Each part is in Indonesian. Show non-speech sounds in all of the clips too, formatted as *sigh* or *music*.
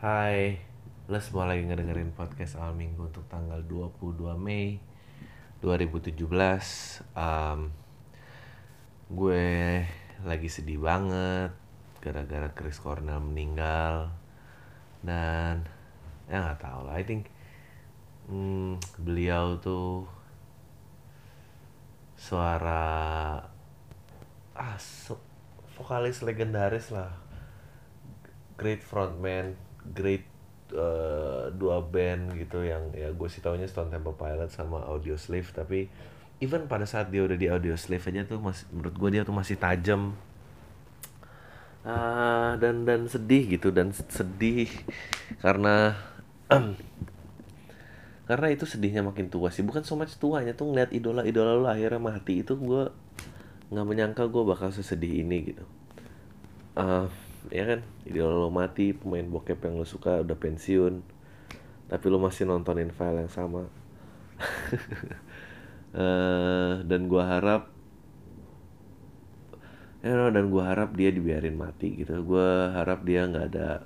Hai, lo semua lagi ngedengerin podcast awal minggu untuk tanggal 22 Mei 2017 Em, Gue lagi sedih banget gara-gara Chris Cornell meninggal. Dan ya nggak tahu lah, I think hmm, beliau tuh suara ah so- vokalis legendaris lah. Great frontman, great eh, dua band gitu yang ya gue sih taunya Stone Temple Pilots sama Audio Slave tapi even pada saat dia udah di Audio Slave aja tuh masih menurut gue dia tuh masih tajam. Ah, dan dan sedih gitu dan sedih karena *clears throat* karena itu sedihnya makin tua sih. Bukan so much tuanya tuh ngeliat idola idola lu akhirnya mati itu gue nggak menyangka gue bakal sesedih ini gitu. Eh ya kan? Idola lo mati pemain bokep yang lo suka udah pensiun tapi lo masih nontonin file yang sama. *laughs* Eh dan gua harap ya no, dan gua harap dia dibiarin mati gitu. Gua harap dia nggak ada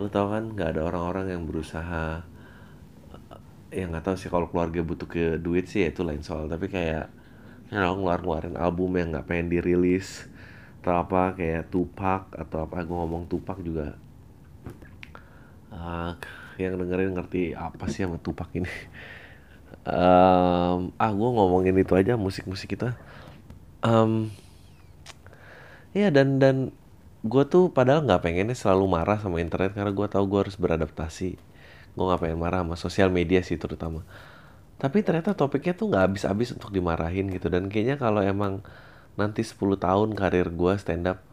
lo tau kan nggak ada orang-orang yang berusaha ya nggak tahu sih kalau keluarga butuh ke duit sih ya itu lain soal. Tapi kayak ya know, ngeluar ngeluarin album yang nggak pengen dirilis atau apa kayak Tupac atau apa gue ngomong Tupac juga. Ah, yang dengerin ngerti apa sih sama Tupac ini? *laughs* Em, ah gue ngomongin itu aja musik-musik kita. Em, ya dan dan gue tuh padahal nggak pengennya selalu marah sama internet karena gue tahu gue harus beradaptasi. Gue nggak pengen marah sama sosial media sih terutama. Tapi ternyata topiknya tuh nggak habis-habis untuk dimarahin gitu dan kayaknya kalau emang nanti 10 tahun karir gue stand up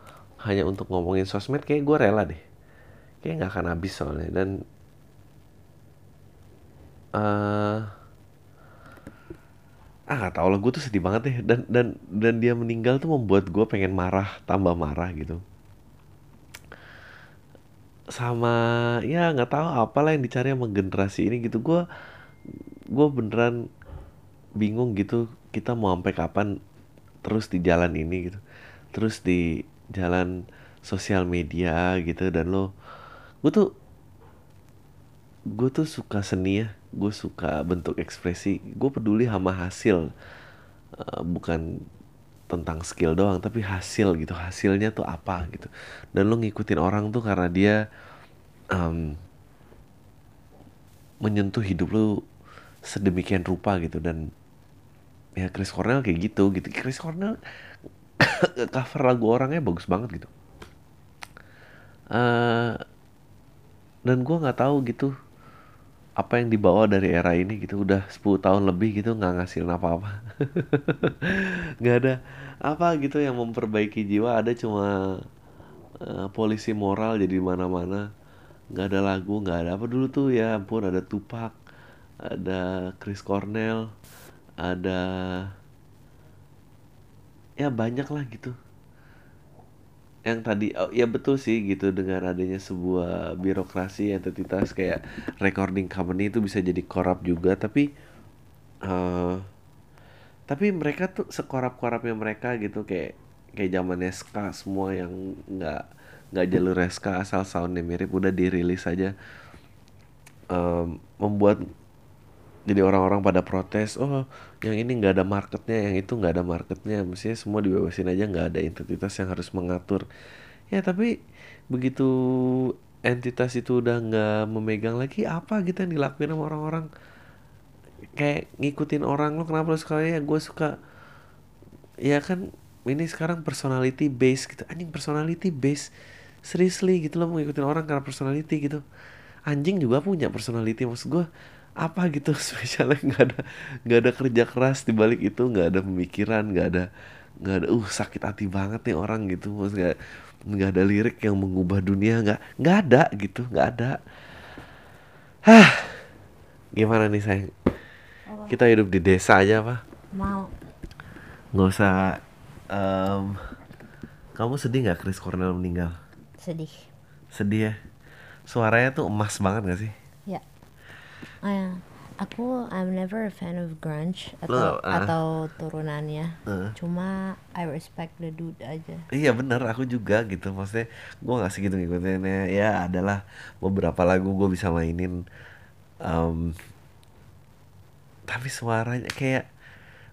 hanya untuk ngomongin sosmed kayak gue rela deh. Kayak nggak akan habis soalnya. Dan eh ah nggak tau lah gue tuh sedih banget deh. Dan dan dan dia meninggal tuh membuat gue pengen marah tambah marah gitu. Sama ya nggak tahu apalah yang dicari sama generasi ini gitu. Gue gue beneran bingung gitu kita mau sampai kapan terus di jalan ini gitu terus di jalan sosial media gitu dan lo gue tuh gue tuh suka seni ya gue suka bentuk ekspresi gue peduli sama hasil Eh, bukan tentang skill doang tapi hasil gitu hasilnya tuh apa gitu. Dan lo ngikutin orang tuh karena dia em, menyentuh hidup lo sedemikian rupa gitu dan ya Chris Cornell kayak gitu gitu. Chris Cornell *coughs* cover lagu orangnya bagus banget gitu. Eh dan gua nggak tahu gitu apa yang dibawa dari era ini gitu. Udah 10 tahun lebih gitu nggak ngasilin apa-apa. *laughs* Nggak ada apa gitu yang memperbaiki jiwa. Ada cuma eh, polisi moral jadi mana-mana. Nggak ada lagu nggak ada apa. Dulu tuh ya ampun ada Tupac ada Chris Cornell ada ya banyak lah gitu. Yang tadi oh, ya betul sih gitu dengan adanya sebuah birokrasi entitas kayak recording company itu bisa jadi korup juga. Tapi eh tapi mereka tuh sekorap-korapnya mereka gitu kayak kayak zaman ska semua yang nggak nggak jalur ska asal soundnya mirip udah dirilis aja. Em, membuat jadi orang-orang pada protes oh yang ini nggak ada marketnya yang itu nggak ada marketnya. Mestinya semua dibebasin aja nggak ada entitas yang harus mengatur. Ya tapi begitu entitas itu udah nggak memegang lagi apa gitu yang dilakuin sama orang-orang? Kayak ngikutin orang lo kenapa lo suka ya gue suka. Ya kan ini sekarang personality base gitu. Anjing personality base. Seriously gitu lo mau ngikutin orang karena personality gitu. Anjing juga punya personality maksud gue apa gitu *laughs* spesialnya nggak ada nggak ada kerja keras di balik itu nggak ada pemikiran nggak ada nggak ada uh sakit hati banget nih orang gitu. Maksud nggak nggak ada lirik yang mengubah dunia nggak nggak ada gitu nggak ada. Hah gimana nih sayang? Apa? kita hidup di desa aja apa? Mau. nggak usah em, kamu sedih nggak Chris Cornell meninggal? Sedih. sedih ya? Suaranya tuh emas banget gak sih Ya. Eh, Aku I'm never a fan of grunge atau nggak- ah. atau turunannya. Heeh. Cuma I respect the dude aja. Iya bener, aku juga gitu Maksudnya gue gak segitu ngikutinnya Ya adalah beberapa lagu gue bisa mainin Em, Tapi suaranya kayak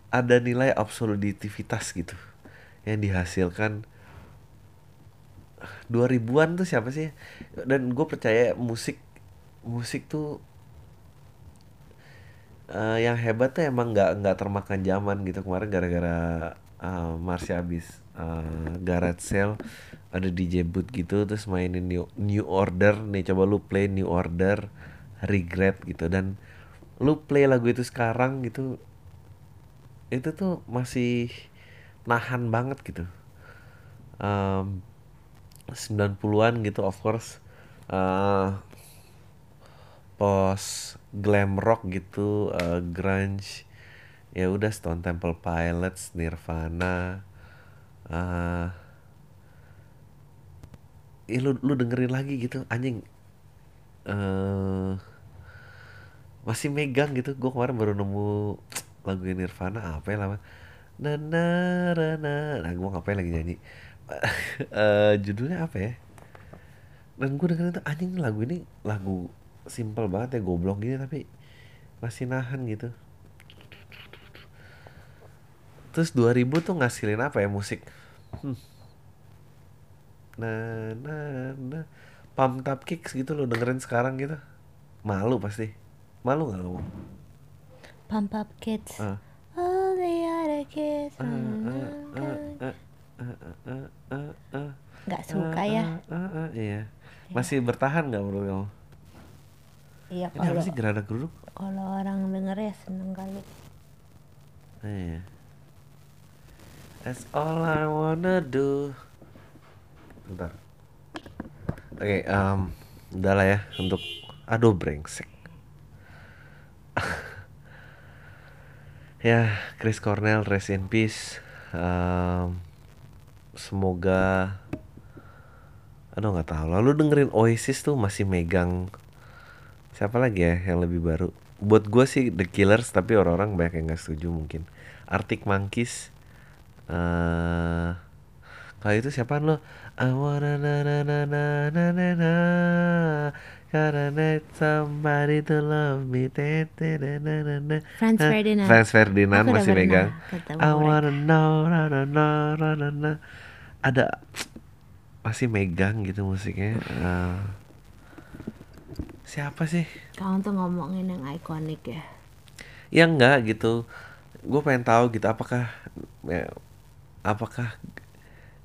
Ada nilai absolutivitas gitu Yang dihasilkan 2000-an tuh siapa sih Dan gue percaya musik Musik tuh eh, Yang hebat tuh emang nggak nggak termakan zaman gitu. Kemarin gara-gara eh, Marsha abis eh, garage sale ada DJ boot gitu terus mainin new, new order. Nih coba lu play new order regret gitu. Dan lu play lagu itu sekarang gitu itu tuh masih nahan banget gitu. Em, 90-an gitu of course. Eh post glam rock gitu eh, grunge. Ya udah Stone Temple Pilots Nirvana eh ih, lu lu dengerin lagi gitu anjing. Eh masih megang gitu gue kemarin baru nemu lagu Nirvana apa ya lama na na na na. Nah gue ngapain lagi nyanyi? *laughs* Eh, judulnya apa ya? Dan gue dengerin tuh anjing lagu ini lagu simple banget ya goblok gini tapi masih nahan gitu terus 2000 tuh ngasilin apa ya musik hmm. nah nah nah pump up kicks gitu lo dengerin sekarang gitu malu pasti malu nggak lo Pump up kids. Ah. All the other kids. Ah, ah, ah, Gak suka ya. ah, ah, ah, iya masih bertahan nggak menurut kamu Iya ini apa kalau sih gerada geruduk kalau orang denger ya seneng kali. Iya. That's all I wanna do. Bentar. Oke, em, udah lah ya untuk aduh brengsek. *laughs* ya, Chris Cornell rest in peace. Em, semoga aduh nggak tahu. Lalu dengerin Oasis tuh masih megang siapa lagi ya yang lebih baru buat gue sih The Killers tapi orang-orang banyak yang nggak setuju mungkin Arctic Monkeys eh kalau itu siapa lo I wanna na na na na na na na Gotta need somebody to love me te, te, na, na, na, na. Franz? Ferdinand. Franz Ferdinand Aku masih megang I wanna know na, na, na, na, na, na. ada masih megang gitu musiknya Eh, siapa sih Kamu tuh ngomongin yang ikonik ya. ya enggak gitu gue pengen tahu gitu apakah ya, apakah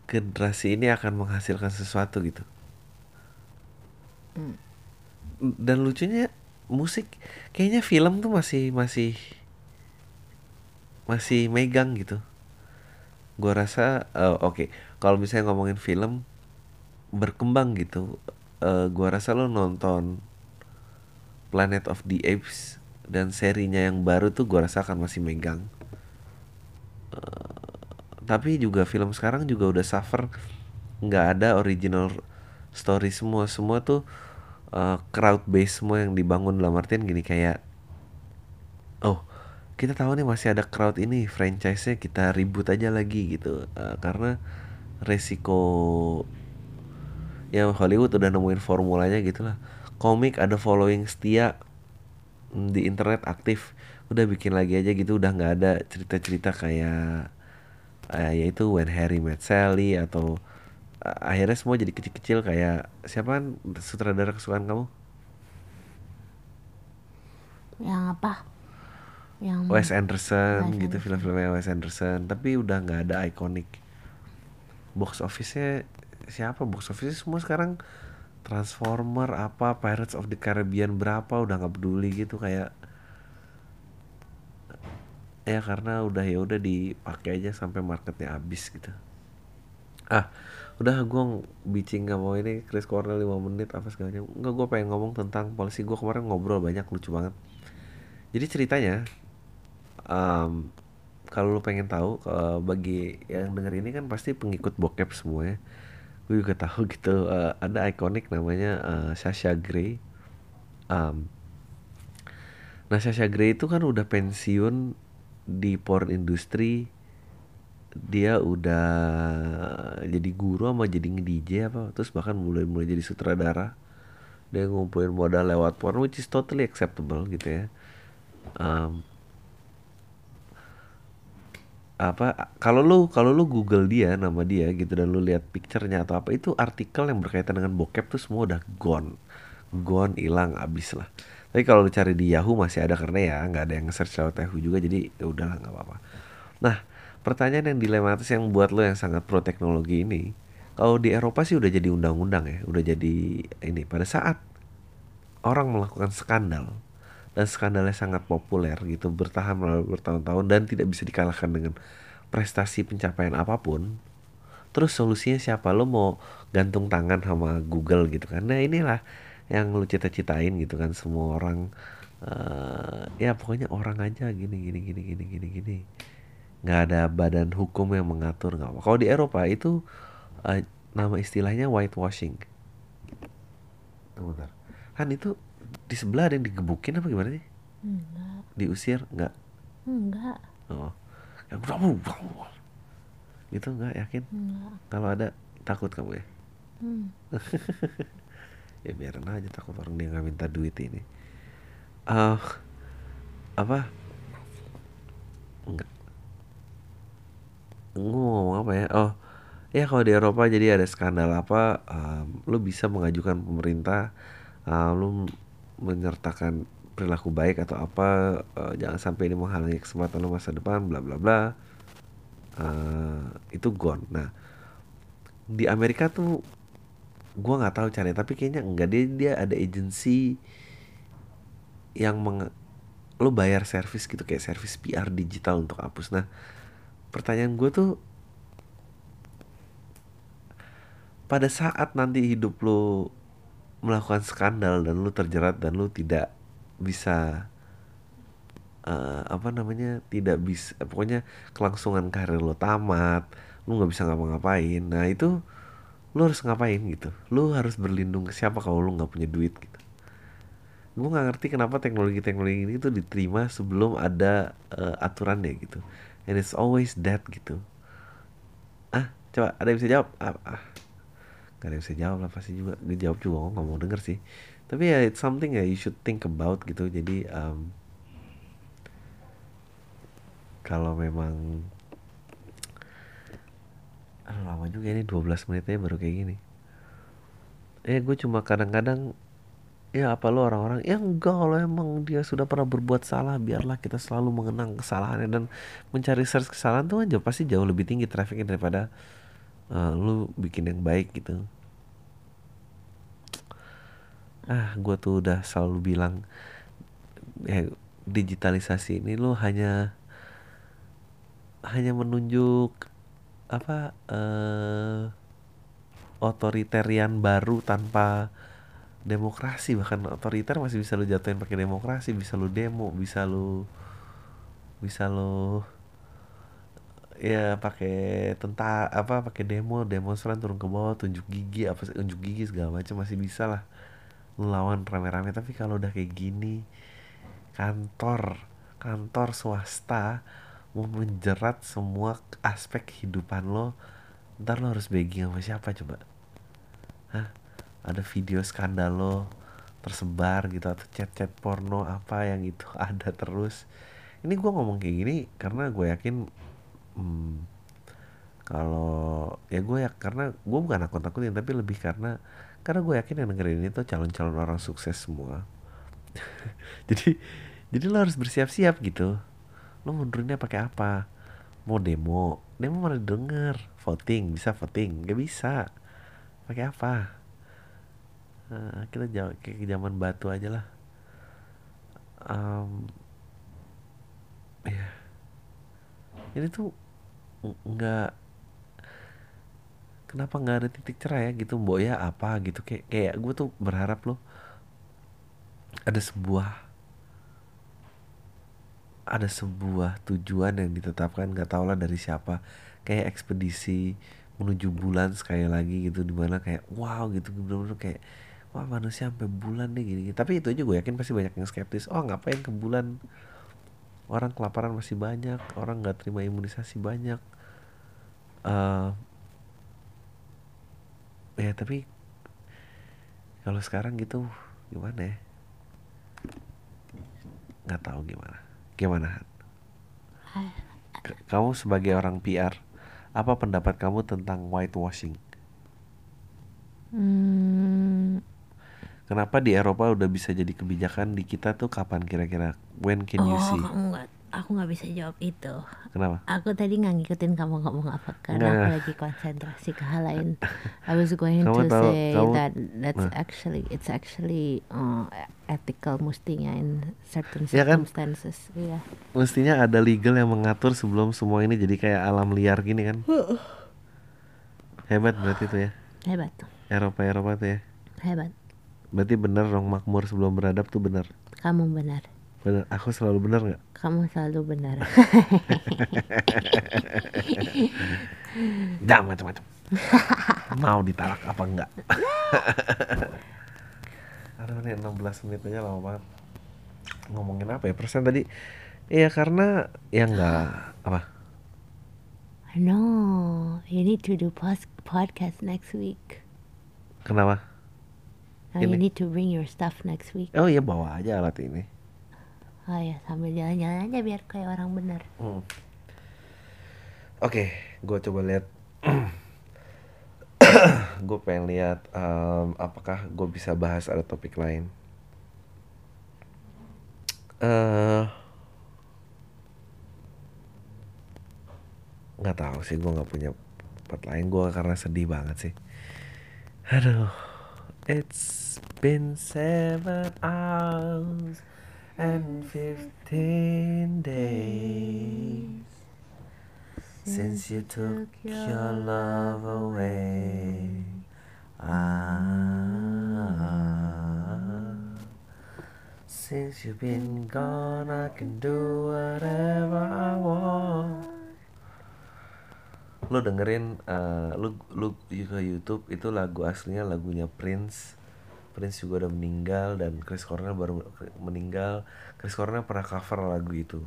generasi ini akan menghasilkan sesuatu gitu Hmm. dan lucunya musik kayaknya film tuh masih masih masih megang gitu gue rasa eh, oke kalau misalnya ngomongin film berkembang gitu eh gue rasa lo nonton Planet of the Apes dan serinya yang baru tuh gue rasa akan masih megang. Eh, tapi juga film sekarang juga udah suffer. Nggak ada original story semua. Semua tuh eh, crowd base semua yang dibangun. Dalam artian gini kayak oh kita tahu nih masih ada crowd ini franchise-nya kita ribut aja lagi gitu. Eh, karena resiko ya Hollywood udah nemuin formulanya gitu lah komik ada following setia mm, di internet aktif. Udah bikin lagi aja gitu udah nggak ada cerita-cerita kayak eh, yaitu When Harry Met Sally atau eh, akhirnya semua jadi kecil-kecil kayak siapa kan sutradara kesukaan kamu? Yang apa? Yang Wes Anderson Wes gitu film-filmnya Wes Anderson. Tapi udah nggak ada ikonik. Box office-nya siapa? Box office semua sekarang Transformer apa Pirates of the Caribbean berapa udah nggak peduli gitu kayak ya karena udah ya udah dipakai aja sampai marketnya habis gitu. Ah udah gue bitching gak mau ini Chris Cornell 5 menit apa segalanya enggak gue pengen ngomong tentang polisi. Gue kemarin ngobrol banyak lucu banget. Jadi ceritanya em, kalau lu pengen tahu eh, bagi yang denger ini kan pasti pengikut bokep semua ya gue juga tahu *laughs* gitu eh, ada ikonik namanya eh, Sasha Grey. Em, Nah Sasha Grey itu kan udah pensiun di porn industry dia udah jadi guru sama jadi nge-DJ apa terus bahkan mulai mulai jadi sutradara. Dia ngumpulin modal lewat porn which is totally acceptable gitu ya. Um, apa kalau lu kalau lu Google dia nama dia gitu dan lu lihat picture-nya atau apa itu artikel yang berkaitan dengan bokep tuh semua udah gone. Gone hilang abis lah. Tapi kalau lu cari di Yahoo masih ada karena ya nggak ada yang search lewat Yahoo juga jadi ya udahlah nggak apa-apa. Nah pertanyaan yang dilematis yang buat lo yang sangat pro teknologi ini kalau di Eropa sih udah jadi undang-undang ya udah jadi ini pada saat orang melakukan skandal dan skandalnya sangat populer gitu bertahan melalui bertahun-tahun dan tidak bisa dikalahkan dengan prestasi pencapaian apa pun. Terus solusinya siapa? Lo mau gantung tangan sama Google gitu kan? Nah inilah yang lo cita-citain gitu kan semua orang uh, ya pokoknya orang aja gini gini gini gini gini gini. Nggak ada badan hukum yang mengatur nggak apa kalau di Eropa itu uh, nama istilahnya whitewashing. Bentar. kan itu di sebelah ada yang digebukin apa gimana sih? Enggak. Diusir enggak? Enggak. Oh. Yang Itu enggak yakin? Enggak. Kalau ada takut kamu ya? Hmm. *laughs* ya biarin aja takut orang dia nggak minta duit ini. Uh, apa? Enggak. Ngomong apa ya? Oh, ya kalau di Eropa jadi ada skandal apa, um, lu bisa mengajukan pemerintah, uh, lu menyertakan perilaku baik atau apa uh, jangan sampai ini menghalangi kesempatan lo masa depan bla bla bla uh, itu gone. Nah di Amerika tuh gua nggak tahu caranya tapi kayaknya enggak. Dia dia ada agency yang meng lo bayar service gitu kayak service PR digital untuk hapus. Nah pertanyaan gue tuh pada saat nanti hidup lo melakukan skandal dan lu terjerat dan lu tidak bisa uh, apa namanya tidak bisa pokoknya kelangsungan karir lo tamat lu nggak bisa ngapa-ngapain. Nah itu lu harus ngapain gitu? Lu harus berlindung ke siapa kalau lu nggak punya duit gitu? Gue nggak ngerti kenapa teknologi-teknologi ini tuh diterima sebelum ada uh, aturannya gitu. And it's always that gitu. Ah coba ada yang bisa jawab? Ah, ah gak ada yang bisa jawab lah pasti juga dijawab juga nggak mau denger sih. Tapi ya it's something ya you should think about gitu. Jadi um, kalau memang Aduh, lama juga ini 12 menitnya baru kayak gini. Eh gue cuma kadang-kadang ya apa lo orang-orang ya enggak kalau emang dia sudah pernah berbuat salah biarlah kita selalu mengenang kesalahannya dan mencari search kesalahan tuh aja pasti jauh lebih tinggi trafficnya daripada uh, lu bikin yang baik gitu ah gue tuh udah selalu bilang ya digitalisasi ini lo hanya hanya menunjuk apa uh, otoritarian baru tanpa demokrasi. Bahkan otoriter masih bisa lo jatuhin pakai demokrasi bisa lo demo bisa lo bisa lo ya pakai tentang apa pakai demo demonstran turun ke bawah tunjuk gigi apa tunjuk gigi segala macam masih bisa lah lawan rame-rame. Tapi kalau udah kayak gini kantor kantor swasta mau menjerat semua aspek kehidupan lo ntar lo harus begging sama siapa coba? Hah? ada video skandal lo tersebar gitu atau chat-chat porno apa yang itu *laughs* ada terus. Ini gue ngomong kayak gini karena gue yakin hmm, kalau ya gue ya karena gue bukan akut takutin tapi lebih karena karena gue yakin yang dengerin ini tuh calon-calon orang sukses semua. *laughs* Jadi jadi lo harus bersiap-siap gitu. Lo mundurnya pakai apa? Mau demo? Demo mana denger voting? Bisa voting? Gak bisa. Pakai apa? Uh, kita jauh kayak zaman batu aja lah. Um, ya yeah. ini tuh nggak kenapa nggak ada titik cerah ya? Gitu mbok ya apa? Gitu. Kayak kayak gue tuh berharap loh ada sebuah ada sebuah tujuan yang ditetapkan nggak tau lah dari siapa. Kayak ekspedisi menuju bulan sekali lagi gitu di mana kayak wow gitu. Bener-bener kayak wah manusia sampai bulan deh gini, gini. tapi itu aja gue yakin pasti banyak yang skeptis. Oh ngapain ke bulan? Orang kelaparan masih banyak orang nggak terima imunisasi banyak uh, ya tapi kalau sekarang gitu gimana ya? Nggak tahu gimana. Gimana kamu sebagai orang PR apa pendapat kamu tentang whitewashing? Hmm, kenapa di Eropa udah bisa jadi kebijakan di kita tuh kapan kira-kira? When can you oh, see? kamu nggak, aku nggak bisa jawab itu. kenapa Aku tadi nggak ngikutin kamu ngomong apa karena aku lagi konsentrasi ke hal lain. I was going Kamu to tahu- say kamu- that that's Nah. actually it's actually uh, ethical mestinya in certain Ya kan? circumstances. Iya. mestinya ada legal yang mengatur sebelum semua ini jadi kayak alam liar gini kan hebat berarti tuh ya Hebat, Eropa Eropa tuh ya hebat. berarti bener dong makmur sebelum beradab tuh bener Kamu benar. Bener. Aku selalu bener nggak? Kamu selalu benar. jangan macam-macam. Mau ditalak apa enggak aduh nih 16 menit aja lama banget. Ngomongin apa ya? Persen tadi. Iya karena ya enggak apa? No, you need to do pos- podcast next week. kenapa? Now you Ini. need to bring your stuff next week. oh iya bawa aja alat ini Oh ya, sambil jalan-jalan aja biar kayak orang benar. Hmm. Oke, gue coba lihat. *clears throat* gue pengen lihat em, apakah gue bisa bahas ada topik lain. eh nggak tahu sih, gue nggak punya tempat lain. Gue karena sedih banget sih. Aduh, it's been seven hours and fifteen days since you took your love away. Ah, since you've been gone, I can do whatever I want. Lu dengerin, eh, lu lu ke YouTube itu lagu aslinya lagunya Prince. Prince juga udah meninggal dan Chris Cornell baru meninggal. Chris Cornell pernah cover lagu itu.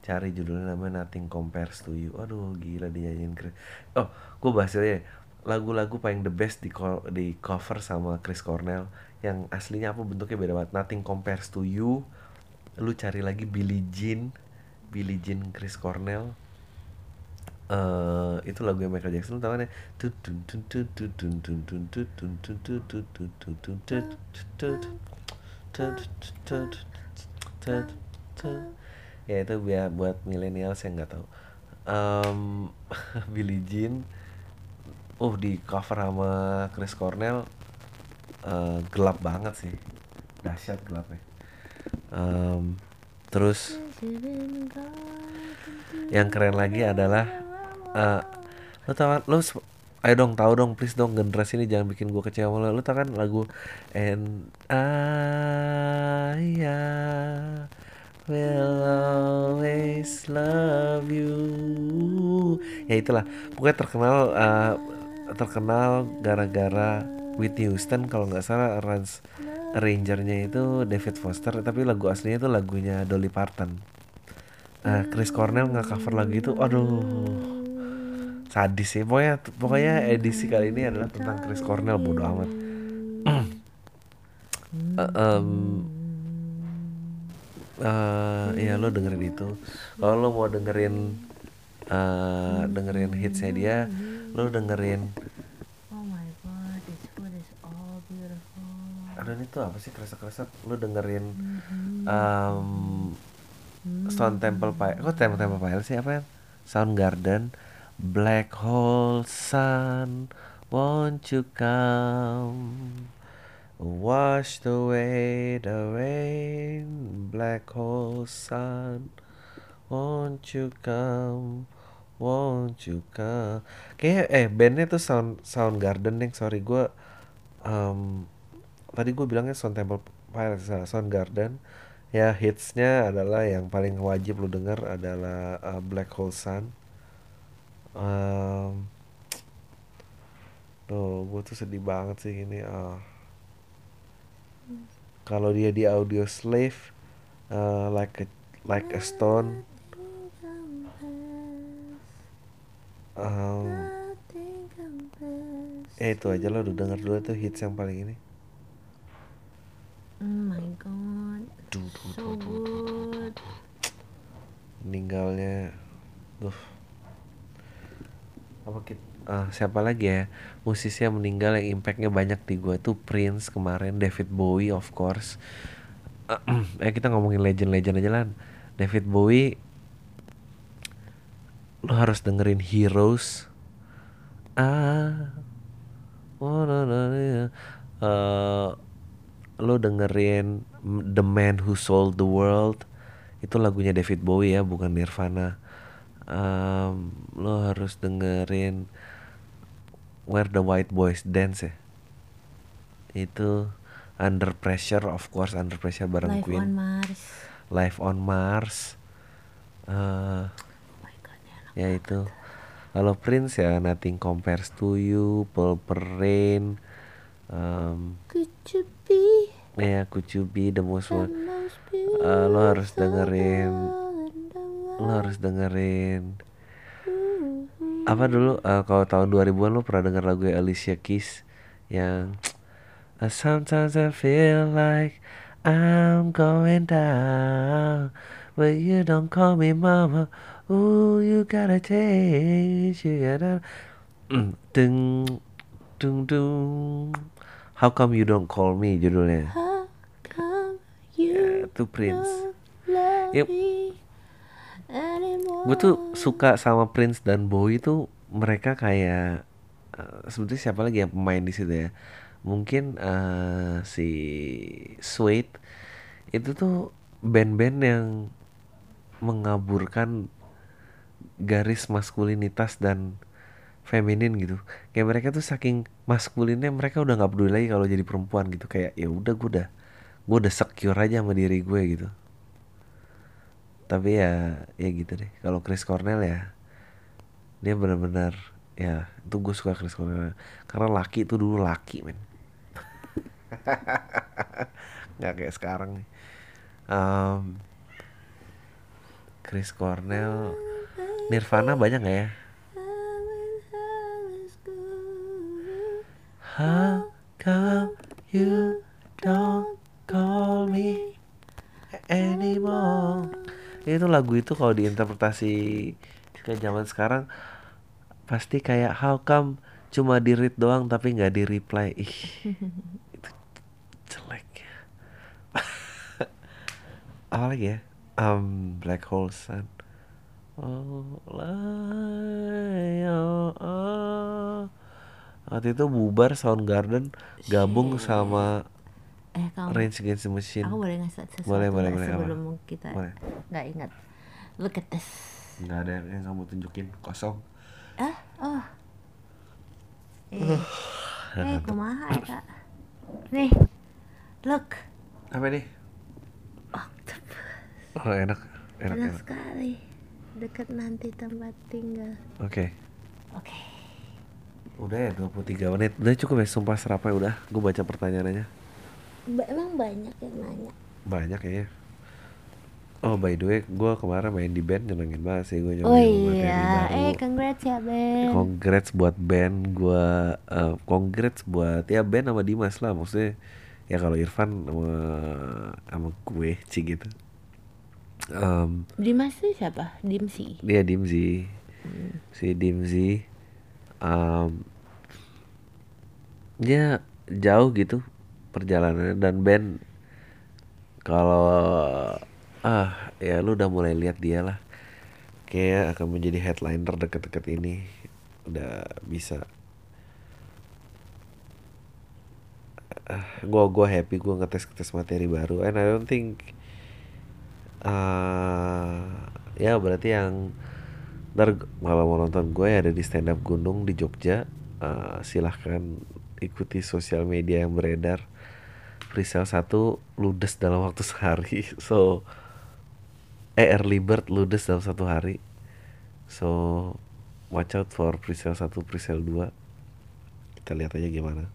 Cari judulnya namanya Nothing Compares to You. Aduh gila dia nyanyiin Chris. Oh, gue bahas aja. Lagu-lagu paling the best di di cover sama Chris Cornell yang aslinya apa bentuknya beda banget. Nothing Compares to You. Lu cari lagi Billie Jean, Billie Jean Chris Cornell itu lagu yang Michael Jackson tahu kan ya ya itu biar buat milenial saya nggak tahu um, Billie Jean oh di cover sama Chris Cornell uh, gelap banget sih dahsyat gelapnya um, terus yang keren lagi adalah eh lo tau kan sep- ayo dong tahu dong please dong generasi ini jangan bikin gue kecewa lo lo tau kan lagu and I will always love you. Ya itulah pokoknya terkenal eh, terkenal gara-gara Whitney Houston kalau nggak salah arrange arrangernya itu David Foster tapi lagu aslinya itu lagunya Dolly Parton. Nah, Chris Cornell nggak cover lagu itu, aduh, sadis sih. Pokoknya, pokoknya edisi kali ini adalah tentang Chris Cornell, bodo amat. Eh, em, eh, ya lo dengerin itu. Kalau lo mau dengerin eh dengerin hitsnya dia, lo dengerin. Oh my god, this food is all beautiful. Aduh ini tuh apa sih kresek-kresek? Lo dengerin em, Stone Temple Pilots. Kok Temple Temple Pilots sih apa ya? Soundgarden, Black Hole Sun, won't you come? Wash away the rain, black hole sun, won't you come? Won't you come? Kayaknya eh bandnya tuh Sound Soundgarden yang sorry gue em, tadi gue bilangnya Stone Temple Pilots salah, Soundgarden ya hitsnya adalah yang paling wajib lu denger adalah uh, Black Hole Sun Em, Tuh, gue tuh sedih banget sih ini. ah kalau dia di audio slave uh, like a like a stone um, eh itu aja lo udah denger dulu tuh hits yang paling ini Oh my god. Duh, duh, So duh, duh, duh, duh. good. meninggalnya duh apa kita ah, siapa lagi ya? Musisi yang meninggal yang impactnya banyak di gue tuh Prince kemarin David Bowie of course. *clears throat* Eh kita ngomongin legend-legend aja lah. David Bowie lo harus dengerin Heroes. Ah oh, no, no, no. Eh, lo dengerin The Man Who Sold the World. Itu lagunya David Bowie ya bukan Nirvana Em, lo harus dengerin Where the White Boys Dance ya. Itu Under Pressure of course Under Pressure bareng Live Queen. on Mars. Live on Mars. Eh Oh god, ya itu. kalau Prince ya Nothing Compares to You Purple Rain Could you be ya Could You Be The Most One? Eh, lo harus dengerin lo harus dengerin. Ooh. apa dulu eh, kalau tahun 2000-an lo pernah denger lagu Alicia Keys yang "Uh, Sometimes I feel like I'm going down But you don't call me mama. Ooh, you gotta change You gotta Mm, Dung Dung dung How come you don't call me judulnya? How come Ya, itu Prince. don't love Yep. me anymore? Gue tuh suka sama Prince dan Bowie tuh mereka kayak eh, sebetulnya siapa lagi yang pemain di situ ya? Mungkin eh, si Suede itu tuh band-band yang mengaburkan garis maskulinitas dan feminin gitu. Kayak mereka tuh saking maskulinnya mereka udah nggak peduli lagi kalau jadi perempuan gitu. Kayak ya udah gue udah gue udah secure aja sama diri gue gitu tapi ya ya gitu deh. Kalau Chris Cornell ya dia benar-benar ya itu gue suka Chris Cornell. Karena laki itu dulu laki men. *laughs* Nggak kayak sekarang nih. Em, Chris Cornell Nirvana banyak nggak ya? How come you don't call me anymore itu lagu itu kalau diinterpretasi ke zaman sekarang pasti kayak how come cuma di read doang tapi nggak di reply ih itu jelek. *laughs* Apa lagi ya? Um, black hole sun oh, lie, oh, oh. waktu itu bubar Soundgarden gabung sama Eh kamu, Rage Against the Machine aku boleh ngasih sesuatu Boleh, boleh, boleh, apa? sebelum kita Boleh. nggak ingat. Look at this. nggak ada yang kamu tunjukin kosong Ah, oh. Eh, eh *laughs* kumaha ya kak? Nih, look. apa nih Octopus. oh enak enak Enak enak sekali. Dekat nanti tempat tinggal. oke Oke. udah ya 23 menit udah cukup ya sumpah serapa udah gue baca pertanyaannya emang banyak yang nanya. banyak ya. Oh by the way gue kemarin main di band nyenengin banget sih gue Oh nyobain materi iya, baru. Eh congrats ya Ben. congrats buat band gue eh, congrats buat ya band sama Dimas lah maksudnya. Ya kalau Irfan sama sama gue sih gitu. Em, Dimas tuh siapa? Dimsi. dia Dimzi si Dimzi em, dia jauh gitu perjalanannya. Dan band kalau ah ya lu udah mulai lihat dia lah. Kayak akan menjadi headliner deket-deket ini. Udah bisa. Ah, gua gua happy gua ngetes ngetes materi baru. And I don't think ah ya berarti yang ntar kalau mau nonton gue ada di stand up gunung di Jogja. Eh, silahkan ikuti sosial media yang beredar presale satu ludes dalam waktu sehari *laughs* so eh early bird ludes dalam satu hari so watch out for presale satu presale dua kita lihat aja gimana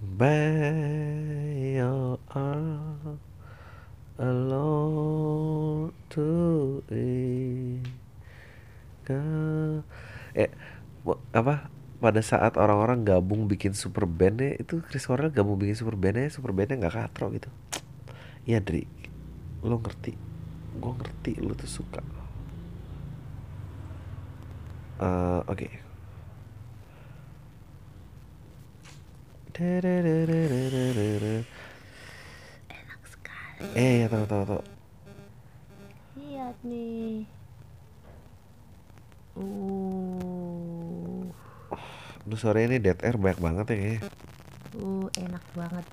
by your arm alone to. Eh, apa? Pada saat orang-orang gabung bikin super bandnya itu Chris Cornell gabung bikin super bandnya super bandnya nggak katro gitu. Iya Dri, lo ngerti, gue ngerti lo tuh suka. Eh, Oke. Enak sekali. Eh, ya tahu tahu tahu. Lihat nih. Uh, Lu sore ini dead air banyak banget ya kayaknya. uh, enak banget.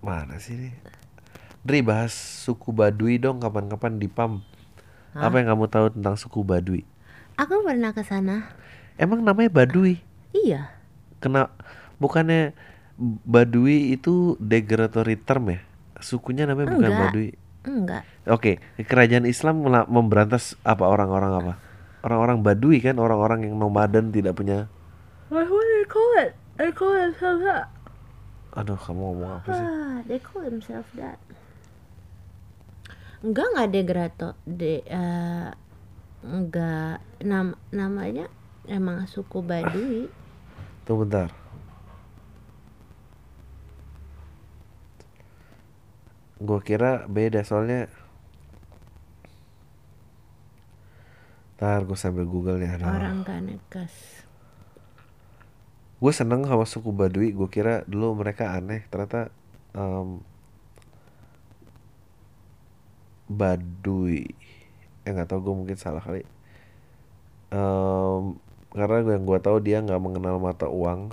Mana sih nih? Dri bahas suku Baduy dong kapan-kapan di PAM. Hah? Apa yang kamu tahu tentang suku Baduy? Aku pernah ke sana. Emang namanya Baduy? Iya. Kena bukannya Baduy itu derogatory term ya? Sukunya namanya bukan Enggak. Baduy. Enggak. Oke, kerajaan Islam memberantas apa orang-orang apa? Orang-orang Baduy kan orang-orang yang nomaden tidak punya. What do they call it? They call themselves that. Aduh, kamu ngomong apa sih? Ah, they call themselves that. Enggak enggak degrato de eh, enggak nam namanya emang suku Baduy. Tunggu bentar. Gua kira beda soalnya. Ntar gue sambil google nih. Aduh. Orang Kanekas. Gue seneng sama suku Baduy. Gue kira dulu mereka aneh. Ternyata em, Baduy. Eh nggak tahu gue mungkin salah kali. Em, karena yang gue tahu dia nggak mengenal mata uang.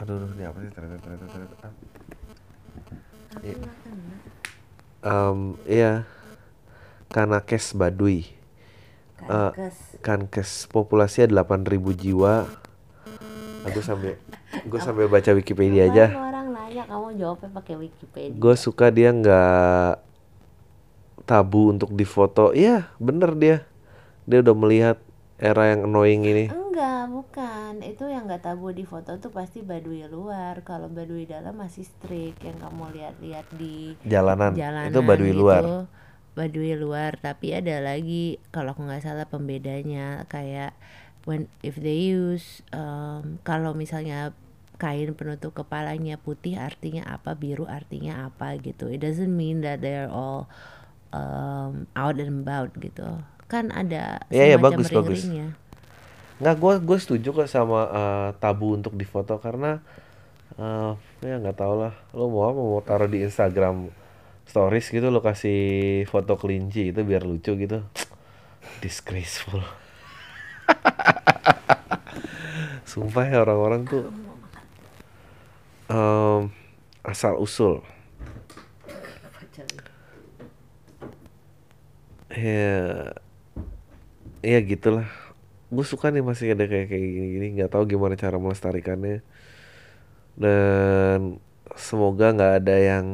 Aduh, aduh, ini apa sih ternyata ternyata ternyata. Ah. Iya. Em, iya. Kanakes Baduy. Eh, Kankes populasinya 8000 jiwa. Aku sambil gue sambil baca Wikipedia aja. Orang nanya kamu jawabnya pakai Wikipedia. Gue suka dia nggak tabu untuk difoto. Iya, bener dia. Dia udah melihat era yang annoying ini. Enggak, bukan. Itu yang nggak tabu di foto tuh pasti Baduy luar. Kalau Baduy dalam masih strict yang kamu lihat-lihat di Jalanan. jalanan itu Baduy gitu. luar. Baduy luar, tapi ada lagi kalau aku nggak salah pembedanya kayak when if they use um, kalau misalnya kain penutup kepalanya putih artinya apa, biru artinya apa gitu. It doesn't mean that they're all um, out and about gitu. Kan ada Iya, iya, semacam bagus, bagus. Nggak, gue gue setuju kok sama eh, tabu untuk difoto karena eh ya nggak tau lah. Lo mau apa? Mau taruh di Instagram stories gitu lo kasih foto kelinci itu biar lucu gitu. Disgraceful. *laughs* Sumpah ya orang-orang tuh em, asal usul. Ya, ya gitulah. Gue suka nih masih ada kayak kayak gini-gini. Nggak tahu gimana cara melestarikannya. Dan semoga nggak ada yang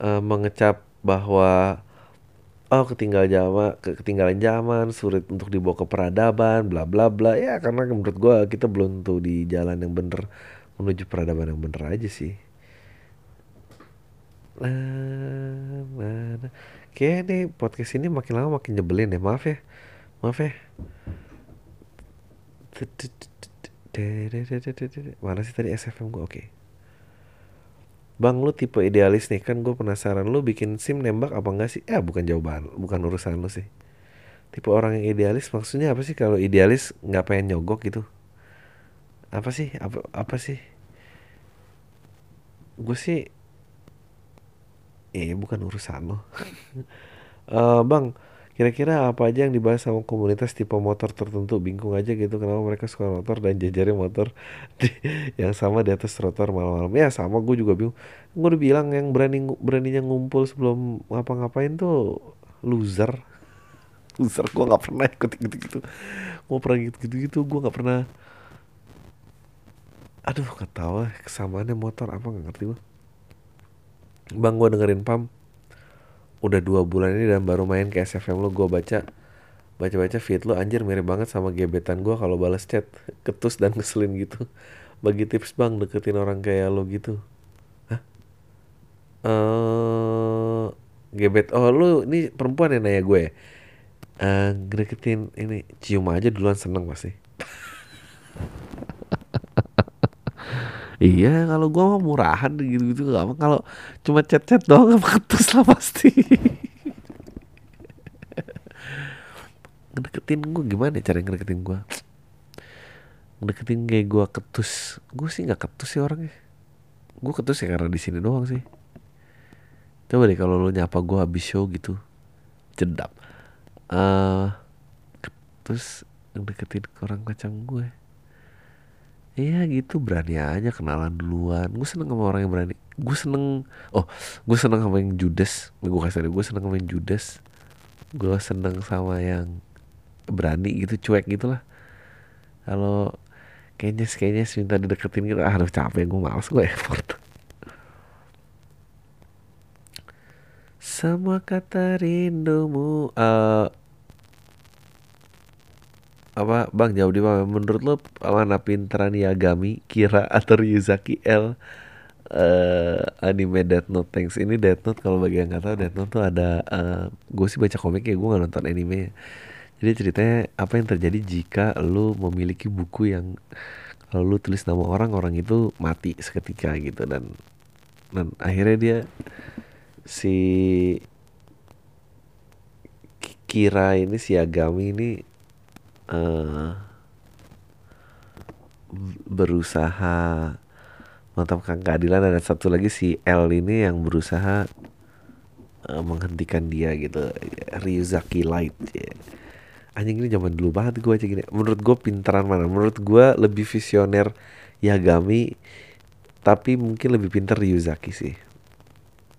eh, mengecap bahwa oh ketinggal zaman ketinggalan zaman sulit untuk dibawa ke peradaban bla bla bla. Ya karena menurut gua kita belum tuh di jalan yang bener menuju peradaban yang bener aja sih. Nah, mana Kayaknya nih podcast ini makin lama makin nyebelin ya. Maaf ya. Maaf ya mana sih tadi SFM gua oke Bang lu tipe idealis nih kan gue penasaran lu bikin sim nembak apa enggak sih? Eh bukan jawaban, bukan urusan lu sih. Tipe orang yang idealis maksudnya apa sih kalau idealis nggak pengen nyogok gitu? Apa sih? Apa apa sih? Gue sih eh bukan urusan lo. *laughs* Eh, bang, kira-kira apa aja yang dibahas sama komunitas tipe motor tertentu? Bingung aja gitu kenapa mereka suka motor dan jajarnya motor *laughs* di, yang sama di atas trotoar malam-malam. Ya sama gue juga bingung. Gue udah bilang yang berani beraninya ngumpul sebelum ngapa-ngapain tuh loser. *laughs* Loser gue nggak pernah ikut gitu-gitu. Gue pernah gitu-gitu gue nggak pernah. Aduh lah kesamaannya motor apa nggak ngerti gue. Bang gue dengerin Pam udah dua bulan ini dan baru main ke SFM lo gue baca baca-baca feed lu anjir mirip banget sama gebetan gua kalau balas chat. Ketus dan ngeselin gitu. *laughs* Bagi tips bang deketin orang kayak lo gitu. Hah? Eh gebet oh lu ini perempuan yang nanya gue eh deketin ini cium aja duluan seneng pasti *laughs* Iya, kalau gua mah murahan gitu-gitu gak apa. Kalau cuma chat-chat doang apa ketus lah pasti. *laughs* ngedeketin gue gimana ya cara ngedeketin gue ngedeketin kayak gue ketus. Gue sih nggak ketus sih orangnya. Gue ketus ya karena di sini doang sih. Coba deh kalau lo nyapa gue habis show gitu. Jedap. Uh, ketus ngedeketin ke orang kacang gue Iya gitu berani aja kenalan duluan. Gue seneng sama orang yang berani. Gue seneng Oh gue seneng sama yang judes Gue kasih gue seneng sama yang judes Gue seneng sama yang berani gitu cuek gitu lah. Kalau kayaknya kayaknya minta dideketin gitu ah aduh capek gue males gue effort. Sama kata rindumu uh, apa bang jawab di mana menurut lo mana pinteran Yagami Kira atau Ryuzaki L uh, anime Death Note? Thanks. Ini Death Note kalau bagi yang nggak tahu Death Note tuh ada uh, gue sih baca komik ya gue nggak nonton anime. Jadi ceritanya apa yang terjadi jika lu memiliki buku yang kalau lu tulis nama orang orang itu mati seketika gitu. Dan dan akhirnya dia si Kira ini si Agami ini uh, berusaha menetapkan keadilan. Dan satu lagi si L ini yang berusaha uh, menghentikan dia gitu. Ryuzaki Light ya. anjing ini zaman dulu banget gue aja gini. Menurut gue pintaran mana? Menurut gue lebih visioner Yagami tapi mungkin lebih pintar Ryuzaki sih.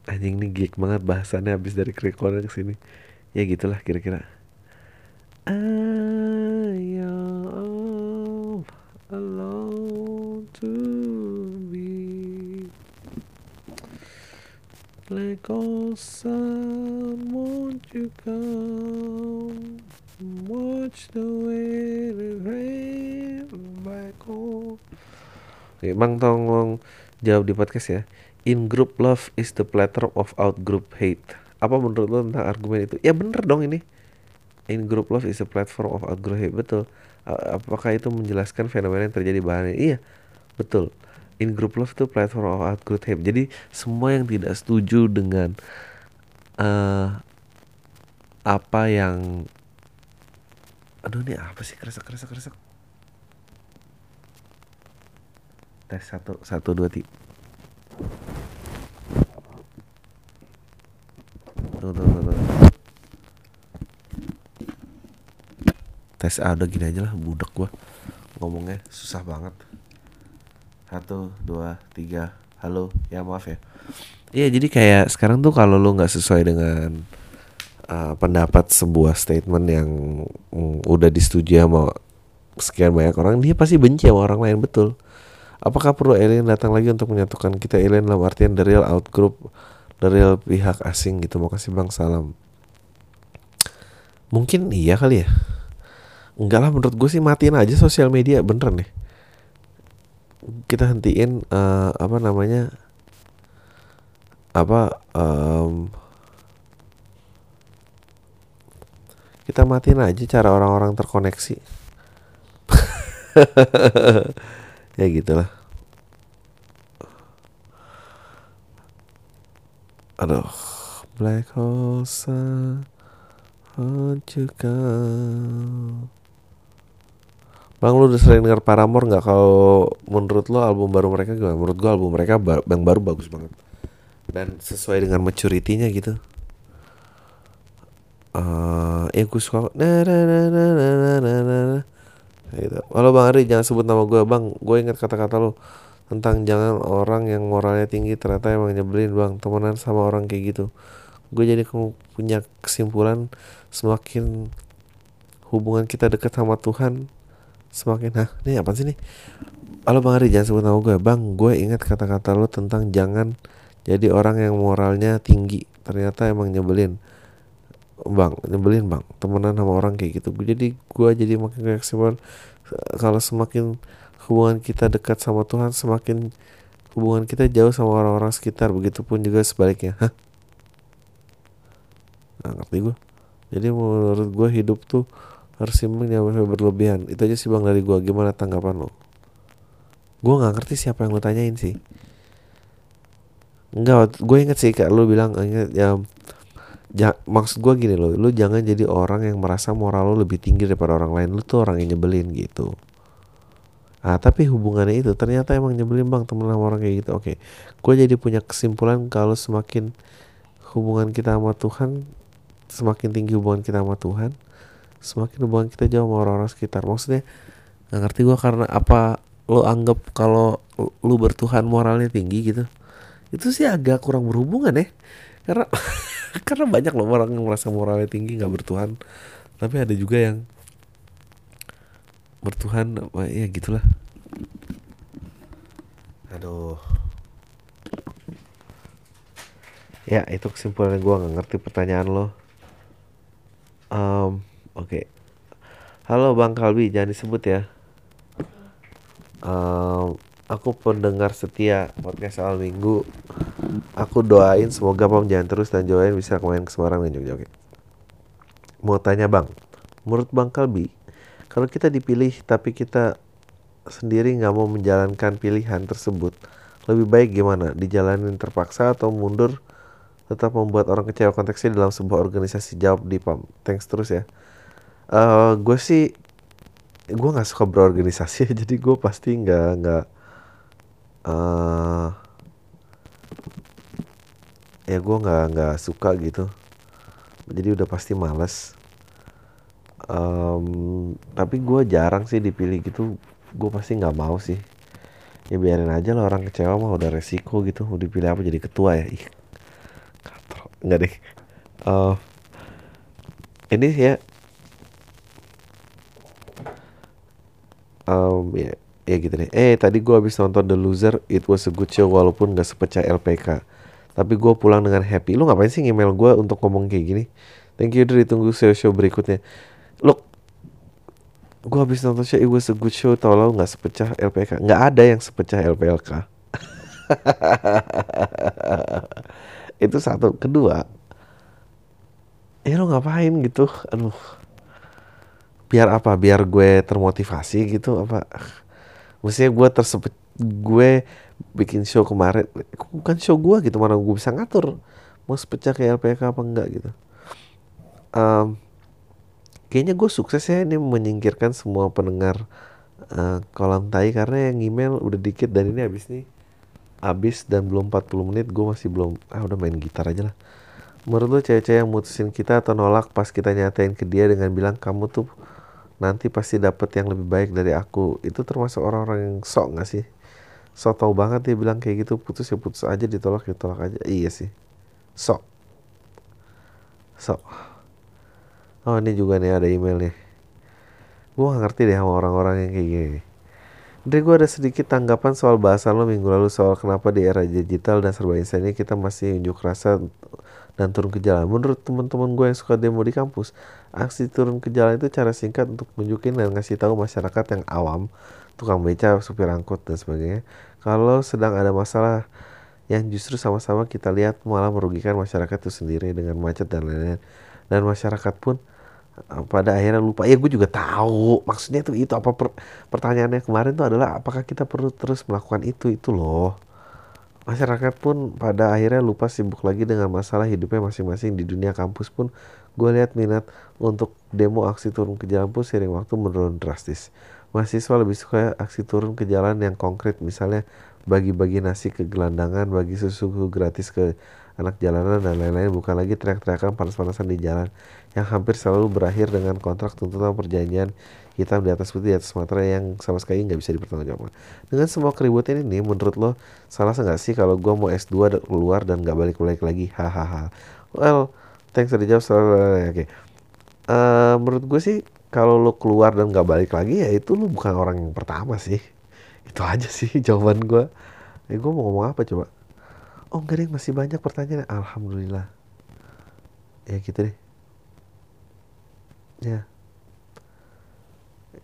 Anjing ini geek banget bahasannya habis dari Krikonan ke sini ya gitulah kira-kira I am alone to be like all sun won't you come watch the way it rain back home Oke, Bang tolong jawab di podcast ya. In group love is the platform of out group hate. Apa menurut lo tentang argumen itu? Ya bener dong ini. In group love is a platform of out group hate. Betul. Apakah itu menjelaskan fenomena yang terjadi bahannya? Iya, betul. In group love itu platform of out group hate. Jadi semua yang tidak setuju dengan uh, apa yang aduh ini apa sih kresek kresek kresek tes satu satu dua tiga tuh, tuh, tuh, tes A udah gini aja lah budak gua. Ngomongnya susah banget. Satu dua tiga. Halo ya maaf ya. Iya jadi kayak sekarang tuh kalau lu nggak sesuai dengan uh, pendapat sebuah statement yang um, udah disetujui sama sekian banyak orang dia pasti benci sama orang lain betul. Apakah perlu alien datang lagi untuk menyatukan kita? Alien dalam artian the real out group, the real pihak asing gitu. Mau kasih bang. Salam. Mungkin iya kali ya. Enggak lah menurut gue sih matiin aja sosial media beneran nih. Kita hentiin uh, apa namanya apa um, kita matiin aja cara orang-orang terkoneksi. *laughs* ya gitulah aduh black hole juga Bang lu udah sering denger Paramore nggak kalau menurut lo album baru mereka gimana? Menurut gua album mereka yang baru bagus banget dan sesuai dengan maturity-nya gitu. Uh, yang gue suka na na na na na na na gitu. Halo Bang Ari, jangan sebut nama gue Bang. Gue ingat kata-kata lo tentang jangan orang yang moralnya tinggi ternyata emang nyebelin Bang. Temenan sama orang kayak gitu. Gue jadi punya kesimpulan semakin hubungan kita dekat sama Tuhan semakin nah ini apa sih nih? Halo bang Ari jangan sebut nama gue. Bang gue ingat kata-kata lo tentang jangan jadi orang yang moralnya tinggi. Ternyata emang nyebelin. Bang nyebelin bang. Temenan sama orang kayak gitu. Jadi gue jadi makin kesimpulan kalau semakin hubungan kita dekat sama Tuhan semakin hubungan kita jauh sama orang-orang sekitar. Begitupun juga sebaliknya. Hah? Nggak ngerti gue. Jadi menurut gue hidup tuh harus seimbang jangan berlebihan itu aja sih bang dari gue gimana tanggapan lo gue nggak ngerti siapa yang lo tanyain sih Enggak, gue inget sih kayak lo bilang inget ya ja, maksud gue gini loh, lu jangan jadi orang yang merasa moral lu lebih tinggi daripada orang lain. Lu tuh orang yang nyebelin gitu. Ah tapi hubungannya itu ternyata emang nyebelin bang temen sama orang kayak gitu. Oke, gue jadi punya kesimpulan kalau semakin hubungan kita sama Tuhan, semakin tinggi hubungan kita sama Tuhan, semakin hubungan kita jauh sama orang-orang sekitar. Maksudnya nggak ngerti gue karena apa lo anggap kalau lu bertuhan moralnya tinggi gitu. Itu sih agak kurang berhubungan ya. Karena *laughs* karena banyak loh orang yang merasa moralnya tinggi nggak bertuhan tapi ada juga yang bertuhan ya gitulah aduh ya itu kesimpulan gue nggak ngerti pertanyaan lo um, oke okay. halo bang Kalbi jangan disebut ya um, aku pendengar setia podcast awal minggu aku doain semoga Pam jangan terus dan Joain bisa main ke Semarang dan Jogja. Oke. Mau tanya Bang, menurut Bang Kalbi, kalau kita dipilih tapi kita sendiri nggak mau menjalankan pilihan tersebut, lebih baik gimana? Dijalanin terpaksa atau mundur tetap membuat orang kecewa konteksnya dalam sebuah organisasi jawab di PAM. Thanks terus ya. Uh, gue sih gue nggak suka berorganisasi *laughs* jadi gue pasti nggak nggak uh, ya gue nggak nggak suka gitu. Jadi udah pasti males. Um, tapi gue jarang sih dipilih gitu. Gue pasti nggak mau sih. Ya biarin aja lah orang kecewa mah udah resiko gitu. Mau dipilih apa jadi ketua ya? Ih nggak deh. Uh, ini ya um, ya ya gitu deh. Eh tadi gue habis nonton The Loser it was a good show walaupun gak sepecah LPK tapi gue pulang dengan happy. Lu ngapain sih email gue untuk ngomong kayak gini? Thank you Dri. Tunggu show show berikutnya. Look gue habis nonton show it was a good show. Tau lo nggak sepecah LPK nggak ada yang sepecah LPLK *laughs* itu satu. Kedua ya lo ngapain gitu? Aduh biar apa? Biar gue termotivasi gitu apa? Maksudnya gue tersepet gue bikin show kemarin bukan show gue gitu mana gue bisa ngatur mau sepecah ke LPK apa enggak gitu. Um, kayaknya gue sukses ya ini menyingkirkan semua pendengar uh, kolam tai karena yang email udah dikit dan ini habis nih habis dan belum 40 menit gue masih belum ah udah main gitar aja lah. Menurut lo cewek-cewek yang mutusin kita atau nolak pas kita nyatain ke dia dengan bilang kamu tuh nanti pasti dapet yang lebih baik dari aku. Itu termasuk orang-orang yang sok gak sih? Sok tau banget dia bilang kayak gitu putus ya putus aja ditolak ya tolak aja. Iya sih. Sok. Sok. Oh ini juga nih ada email nih. Gue gak ngerti deh sama orang-orang yang kayak gini dari gue ada sedikit tanggapan soal bahasan lo minggu lalu soal kenapa di era digital dan serba instan ini kita masih unjuk rasa dan turun ke jalan. Menurut teman-teman gue yang suka demo di kampus, aksi turun ke jalan itu cara singkat untuk nunjukin dan ngasih tahu masyarakat yang awam, tukang beca, supir angkut dan sebagainya, kalau sedang ada masalah yang justru sama-sama kita lihat malah merugikan masyarakat itu sendiri dengan macet dan lain-lain. Dan masyarakat pun eh, pada akhirnya lupa. Ya gue juga tahu. Maksudnya itu itu apa per, pertanyaannya kemarin itu adalah apakah kita perlu terus melakukan itu itu loh masyarakat pun pada akhirnya lupa sibuk lagi dengan masalah hidupnya masing-masing di dunia kampus pun. Gue lihat minat untuk demo aksi turun ke jalan pun sering waktu menurun drastis. Mahasiswa lebih suka aksi turun ke jalan yang konkret misalnya bagi-bagi nasi ke gelandangan bagi susu gratis ke anak jalanan dan lain-lain. Bukan lagi teriak-teriakan panas-panasan di jalan yang hampir selalu berakhir dengan kontrak tuntutan perjanjian hitam di atas putih di atas materai yang sama sekali nggak bisa dipertanggungjawabkan. Dengan semua keributan ini, menurut lo salah nggak sih kalau gue mau S2 keluar dan nggak balik-balik lagi? Hahaha. Well, thanks udah jawab. Oke. Okay. Uh, eh, menurut gue sih kalau lo keluar dan nggak balik lagi ya itu lo bukan orang yang pertama sih. Itu aja sih *laughs* jawaban gue. Eh gue mau ngomong apa coba? Oh enggak deh masih banyak pertanyaan. Alhamdulillah. Ya gitu deh. ya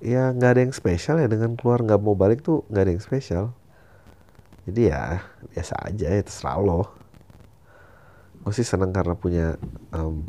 ya nggak ada yang spesial ya dengan keluar. Nggak mau balik tuh nggak ada yang spesial. Jadi ya biasa aja ya terserah lo. Gue sih seneng karena punya um,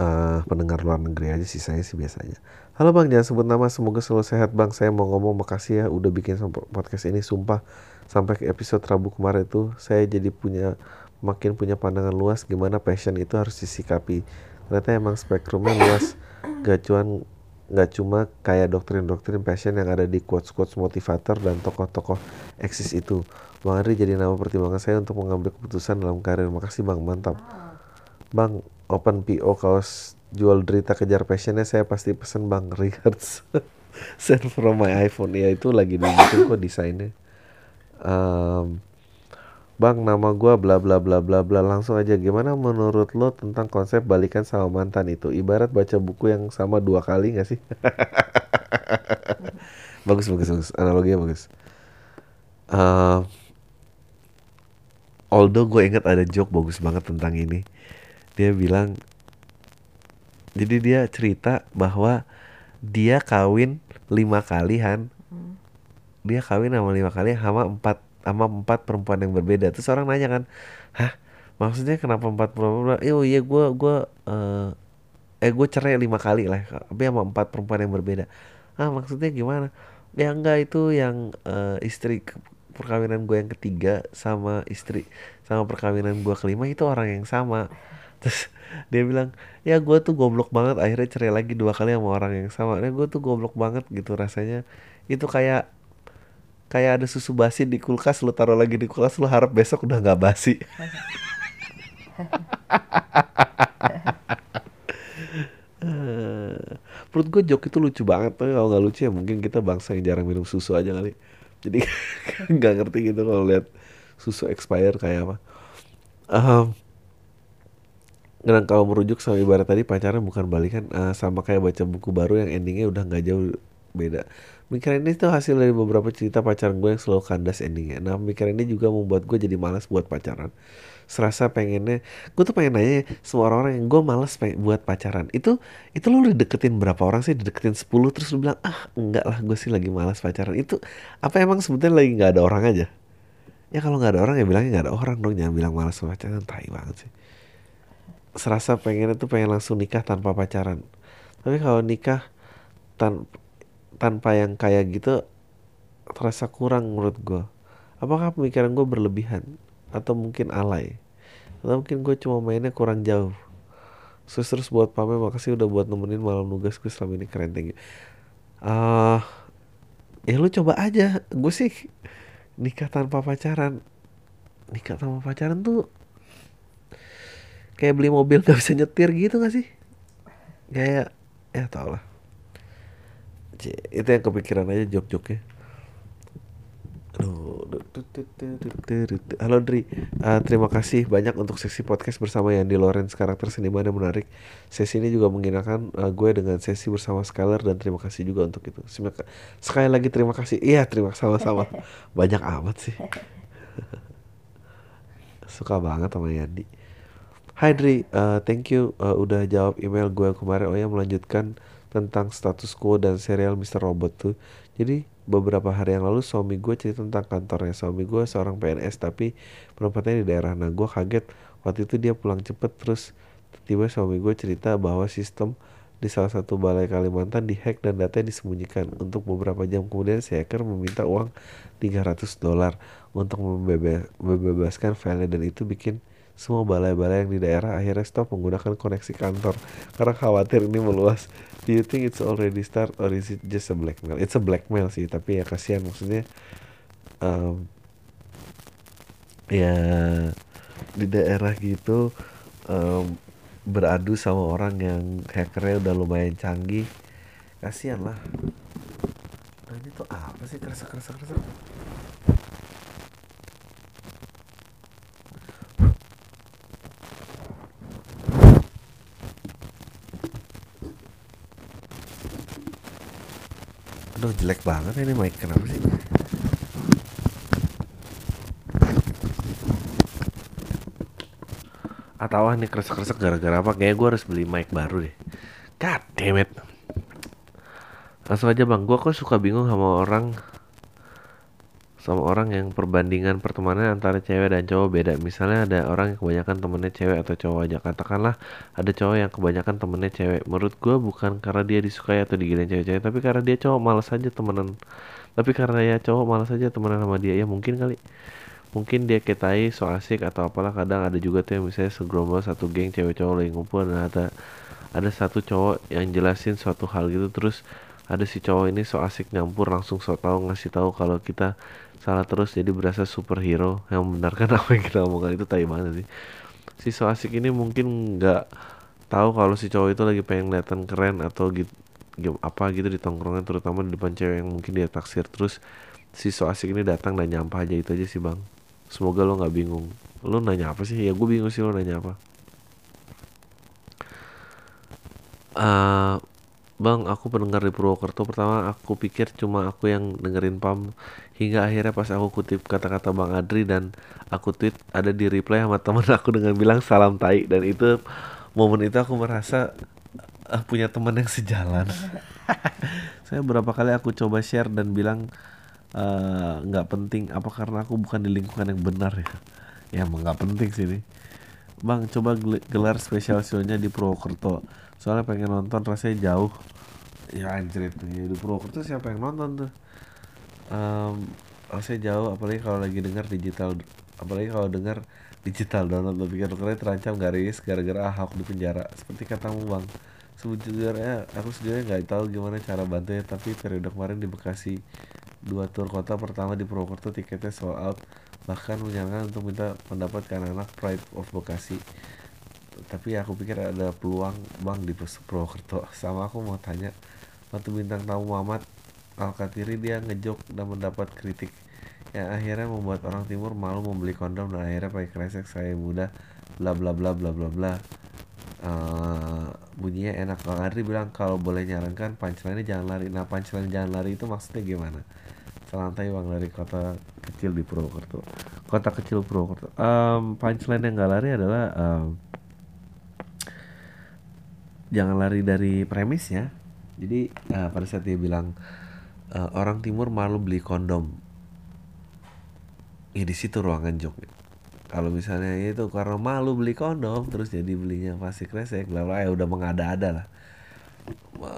uh, pendengar luar negeri aja sih saya sih biasanya. Halo bang jangan sebut nama semoga selalu sehat bang. Saya mau ngomong makasih ya udah bikin podcast ini sumpah. Sampai ke episode Rabu kemarin itu saya jadi punya makin punya pandangan luas gimana passion itu harus disikapi. Ternyata emang spektrumnya luas. Gak cuman nggak cuma kayak doktrin-doktrin passion yang ada di quotes-quotes motivator dan tokoh-tokoh eksis itu. Bang Andri jadi nama pertimbangan saya untuk mengambil keputusan dalam karir. Makasih Bang, mantap. Bang, open PO kaos jual derita kejar passionnya saya pasti pesen Bang. Regards. *laughs* Send from my iPhone. Ya itu lagi dibikin kok desainnya. Um, Bang, nama gua bla bla bla bla bla. Langsung aja gimana menurut lo tentang konsep balikan sama mantan itu? Ibarat baca buku yang sama dua kali gak sih? *laughs* bagus bagus bagus. Analoginya bagus. Uh, although gue inget ada joke bagus banget tentang ini. Dia bilang jadi dia cerita bahwa dia kawin lima kali han. Dia kawin sama lima kali sama empat sama empat perempuan yang berbeda. Terus orang nanya kan hah maksudnya kenapa empat perempuan oh iya gue gue uh, eh gue cerai lima kali lah tapi sama empat perempuan yang berbeda. Ah maksudnya gimana? Ya enggak itu yang uh, istri perkawinan gue yang ketiga sama istri sama perkawinan gue kelima itu orang yang sama. Terus dia bilang ya gue tuh goblok banget akhirnya cerai lagi dua kali sama orang yang sama. Ya gue tuh goblok banget gitu rasanya. Itu kayak kayak ada susu basi di kulkas lu taruh lagi di kulkas lu harap besok udah nggak basi. Perut gue jok itu lucu banget tapi kalau nggak lucu ya mungkin kita bangsa yang jarang minum susu aja kali. Jadi *laughs* nggak ngerti gitu kalau lihat susu expire kayak apa. Um, dan kalau merujuk sama ibarat tadi pacaran bukan balikan uh, sama kayak baca buku baru yang endingnya udah nggak jauh beda Pemikiran ini tuh hasil dari beberapa cerita pacaran gue yang selalu kandas endingnya. Nah pemikiran ini juga membuat gue jadi malas buat pacaran. Serasa pengennya, gue tuh pengen nanya semua orang-orang yang gue malas buat pacaran. Itu itu lo udah deketin berapa orang sih? Deketin 10 terus lo bilang, ah enggak lah gue sih lagi malas pacaran. Itu apa emang sebetulnya lagi nggak ada orang aja? Ya kalau nggak ada orang ya bilangnya nggak ada orang dong. Jangan bilang malas pacaran, tai banget sih. Serasa pengennya tuh pengen langsung nikah tanpa pacaran. Tapi kalau nikah tan tanpa yang kayak gitu terasa kurang menurut gue apakah pemikiran gue berlebihan? Atau mungkin alay? Atau mungkin gue cuma mainnya kurang jauh? Terus terus buat Pame makasih udah buat nemenin malam nugas gue selama ini. Keren tinggi uh, ya lu coba aja. Gue sih nikah tanpa pacaran. Nikah tanpa pacaran tuh kayak beli mobil *laughs* gak bisa nyetir gitu gak sih? Kayak ya tau lah itu yang kepikiran aja jok-joknya Halo Dri, uh, terima kasih banyak untuk sesi podcast bersama Yandi Lorenz karakter seniman yang menarik. Sesi ini juga mengenakan uh, gue dengan sesi bersama Skylar dan terima kasih juga untuk itu. Sekali lagi terima kasih. Iya terima sama-sama. *laughs* Banyak amat sih. *laughs* Suka banget sama Yandi. Hai Dri, uh, thank you uh, udah jawab email gue kemarin. Oh ya melanjutkan tentang status quo dan serial Mr. Robot tuh. Jadi beberapa hari yang lalu suami gue cerita tentang kantornya. Suami gue seorang PNS tapi penempatannya di daerah. Nah gue kaget waktu itu dia pulang cepet terus tiba suami gue cerita bahwa sistem di salah satu balai Kalimantan dihack dan datanya disembunyikan. Untuk beberapa jam kemudian si hacker meminta uang 300 dolar untuk membebaskan file dan itu bikin semua balai-balai yang di daerah akhirnya stop menggunakan koneksi kantor. Karena khawatir ini meluas. Do you think it's already start or is it just a blackmail? It's a blackmail sih, tapi ya kasihan maksudnya um, ya di daerah gitu um, beradu sama orang yang hackernya udah lumayan canggih. Kasihan lah. Nah ini tuh apa sih? Kerasa kerasa kerasa Aduh jelek banget ini mic kenapa sih? Tahu ah, nih kresek-kresek gara-gara apa? Kayak gue harus beli mic baru deh. God damn it. Langsung aja bang. Gue kok suka bingung sama orang sama orang yang perbandingan pertemanan antara cewek dan cowok beda. Misalnya ada orang yang kebanyakan temennya cewek atau cowok aja. Katakanlah ada cowok yang kebanyakan temennya cewek. Menurut gue bukan karena dia disukai atau digilin cewek-cewek tapi karena dia cowok malas aja temenan. Tapi karena ya cowok malas aja temenan sama dia ya mungkin kali. Mungkin dia ketai so asik atau apalah. Kadang ada juga tuh yang misalnya segerombol satu geng cewek cowok lagi ngumpul. Dan ada ada satu cowok yang jelasin suatu hal gitu. Terus ada si cowok ini so asik nyampur langsung so tau ngasih tahu kalau kita salah terus jadi berasa superhero. Yang membenarkan *laughs* apa yang kita omongkan itu tai banget sih. Si so asik ini mungkin nggak tahu kalau si cowok itu lagi pengen kelihatan keren atau gitu apa gitu di tongkrongan terutama di depan cewek yang mungkin dia taksir. Terus si so asik ini datang dan nyampah aja itu aja sih bang. Semoga lo nggak bingung. Lo nanya apa sih? Ya gue bingung sih lo nanya apa. Uh, Bang, aku pendengar di Purwokerto pertama aku pikir cuma aku yang dengerin PAM hingga akhirnya pas aku kutip kata-kata Bang Adri dan aku tweet ada di reply sama temen aku dengan bilang salam tai dan itu momen itu aku merasa uh, punya teman yang sejalan. *laughs* Saya berapa kali aku coba share dan bilang eh, nggak uh, penting apa karena aku bukan di lingkungan yang benar ya. Ya emang nggak penting sih ini. Bang, coba gelar spesial show-nya di Purwokerto soalnya pengen nonton rasanya jauh. Ya anjir itu ya di Purwokerto siapa yang nonton tuh? Um, rasanya jauh apalagi kalau lagi dengar digital apalagi kalau dengar digital download lebih karena terancam garis gara-gara Ahok di penjara. Seperti katamu bang. Sebetulnya aku sejujurnya nggak tahu gimana cara bantunya tapi periode kemarin di Bekasi dua tur kota pertama di Purwokerto tiketnya sold out. Bahkan menyarankan untuk minta pendapat ke anak-anak Pride of Bekasi tapi aku pikir ada peluang bang di Purwokerto. Sama aku mau tanya waktu bintang tamu Muhammad Al-Katiri dia ngejok dan mendapat kritik yang akhirnya membuat orang timur malu membeli kondom dan akhirnya pakai kresek saya muda bla bla bla bla bla bla. Uh, bunyinya enak. Bang Adri bilang kalau boleh nyarankan punchline jangan lari. Nah punchline jangan lari itu maksudnya gimana? Selantai bang dari kota kecil di Purwokerto. Kota kecil Purwokerto. Um, punchline yang gak lari adalah um, jangan lari dari premisnya. Jadi uh, pada saat dia bilang uh, orang timur malu beli kondom. Ya di situ ruangan jok kalau misalnya itu karena malu beli kondom terus jadi belinya pasti kresek lah ya udah mengada-ada lah.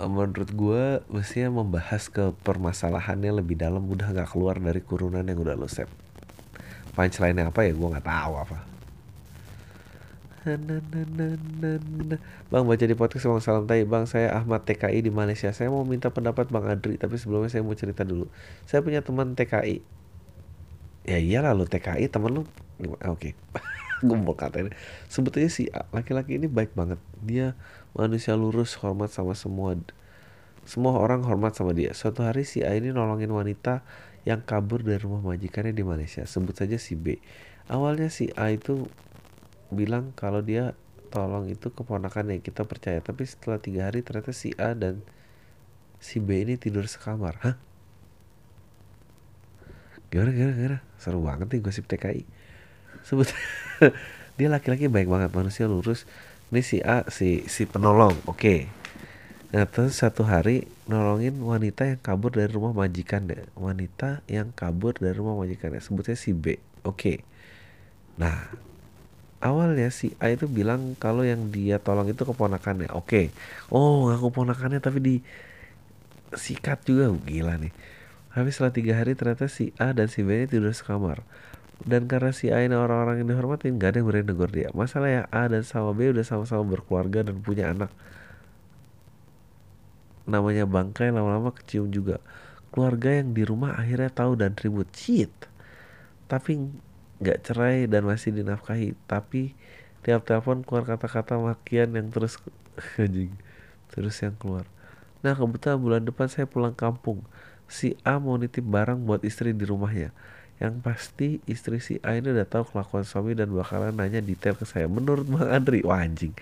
Menurut gue mestinya membahas ke permasalahannya lebih dalam udah nggak keluar dari kurunan yang udah lo set. Punchline apa ya gue nggak tahu apa Bang baca di podcast Bang Salam Tai. Bang saya Ahmad TKI di Malaysia. Saya mau minta pendapat Bang Adri Tapi sebelumnya saya mau cerita dulu. Saya punya teman TKI Ya iyalah lu TKI temen lu Oke. *laughs* Okay. Gue mau katain. Sebetulnya si laki-laki ini baik banget. Dia manusia lurus hormat sama semua Semua orang hormat sama dia. Suatu hari si A ini nolongin wanita Yang kabur dari rumah majikannya di Malaysia. Sebut saja si B. Awalnya si A itu bilang kalau dia tolong itu keponakan yang kita percaya. Tapi setelah tiga hari ternyata si A dan si B ini tidur sekamar. Hah? Gimana seru banget nih gosip TKI sebut *laughs* dia laki-laki baik banget manusia lurus. Ini si A si si penolong oke. Okay. nah terus satu hari nolongin wanita yang kabur dari rumah majikan deh wanita yang kabur dari rumah majikan sebutnya si B oke. Okay. nah awalnya si A itu bilang kalau yang dia tolong itu keponakannya. Oke. Oh, ngaku ponakannya tapi di sikat juga gila nih. Habis setelah tiga hari ternyata si A dan si B ini tidur sekamar. Dan karena si A ini orang-orang yang dihormatin, gak ada yang berani negur dia. Masalah yang A dan sama B udah sama-sama berkeluarga dan punya anak. Namanya bangkai lama-lama kecium juga. Keluarga yang di rumah akhirnya tahu dan ribut. Shit. Tapi nggak cerai dan masih dinafkahi tapi tiap telepon keluar kata-kata makian yang terus *laughs* anjing terus yang keluar. Nah kebetulan bulan depan saya pulang kampung. Si A mau nitip barang buat istri di rumahnya. Yang pasti istri si A ini udah tahu kelakuan suami dan bakalan nanya detail ke saya. Menurut Bang Andri wah anjing.